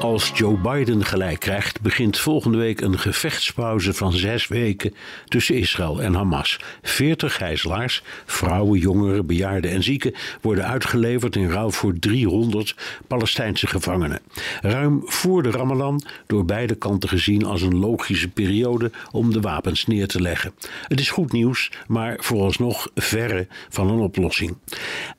Als Joe Biden gelijk krijgt, begint volgende week een gevechtspauze van zes weken tussen Israël en Hamas. Veertig gijzelaars, vrouwen, jongeren, bejaarden en zieken, worden uitgeleverd in ruil voor 300 Palestijnse gevangenen. Ruim voor de Ramadan, door beide kanten gezien als een logische periode om de wapens neer te leggen. Het is goed nieuws, maar vooralsnog verre van een oplossing.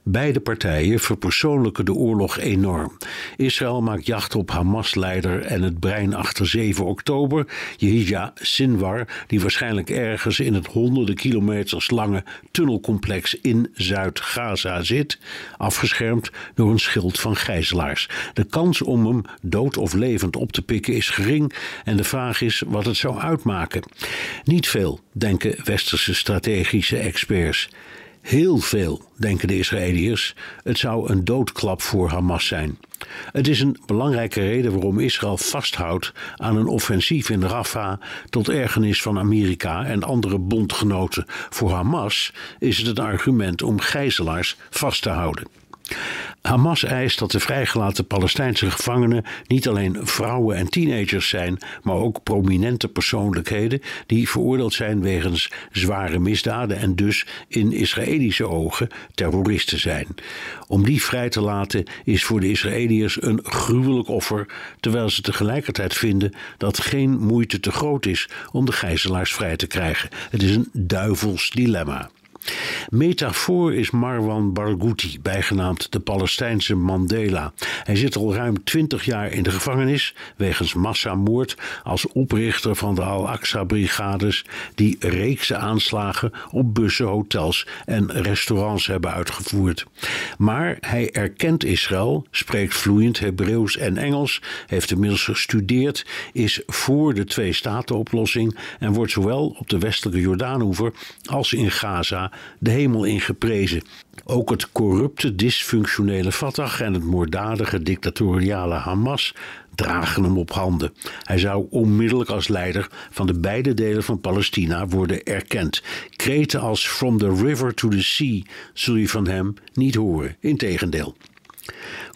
Beide partijen verpersoonlijken de oorlog enorm. Israël maakt jacht op Hamas Hamas-leider en het brein achter 7 oktober, Yehia Sinwar, die waarschijnlijk ergens in het honderden kilometers lange tunnelcomplex in Zuid-Gaza zit, afgeschermd door een schild van gijzelaars. De kans om hem dood of levend op te pikken is gering en de vraag is wat het zou uitmaken. Niet veel, denken westerse strategische experts. Heel veel, denken de Israëliërs. Het zou een doodklap voor Hamas zijn. Het is een belangrijke reden waarom Israël vasthoudt aan een offensief in Rafah tot ergernis van Amerika en andere bondgenoten. Voor Hamas is het een argument om gijzelaars vast te houden. Hamas eist dat de vrijgelaten Palestijnse gevangenen niet alleen vrouwen en teenagers zijn, maar ook prominente persoonlijkheden die veroordeeld zijn wegens zware misdaden en dus in Israëlische ogen terroristen zijn. Om die vrij te laten is voor de Israëliërs een gruwelijk offer, terwijl ze tegelijkertijd vinden dat geen moeite te groot is om de gijzelaars vrij te krijgen. Het is een duivels dilemma. Metafoor is Marwan Barghouti, bijgenaamd de Palestijnse Mandela. Hij zit al ruim twintig jaar in de gevangenis wegens massamoord als oprichter van de Al-Aqsa-brigades die reeksen aanslagen op bussen, hotels en restaurants hebben uitgevoerd. Maar hij erkent Israël, spreekt vloeiend Hebreeuws en Engels, heeft inmiddels gestudeerd, is voor de twee-staten-oplossing en wordt zowel op de westelijke Jordaanoever als in Gaza de hemel ingeprezen. Ook het corrupte, dysfunctionele Fatah en het moorddadige dictatoriale Hamas dragen hem op handen. Hij zou onmiddellijk als leider van de beide delen van Palestina worden erkend. Kreten als From the River to the Sea zul je van hem niet horen. Integendeel.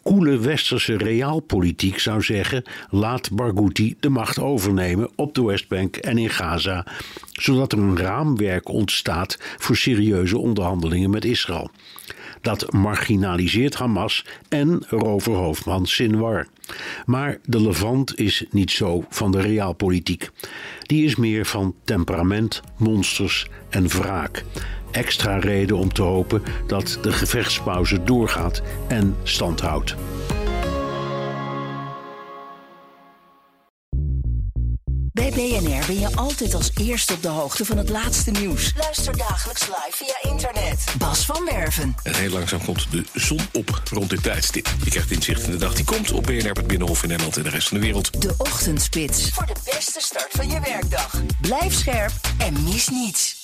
Koele westerse realpolitiek zou zeggen: laat Barghouti de macht overnemen op de Westbank en in Gaza, zodat er een raamwerk ontstaat voor serieuze onderhandelingen met Israël. Dat marginaliseert Hamas en roverhoofdman Sinwar. Maar de Levant is niet zo van de realpolitiek. Die is meer van temperament, monsters en wraak extra reden om te hopen dat de gevechtspauze doorgaat en standhoudt. Bij BNR ben je altijd als eerste op de hoogte van het laatste nieuws. Luister dagelijks live via internet. Bas van Werven. En heel langzaam komt de zon op rond dit tijdstip. Je krijgt inzicht in de dag die komt op BNR, het Binnenhof in Nederland en de rest van de wereld. De Ochtendspits. Voor de beste start van je werkdag. Blijf scherp en mis niets.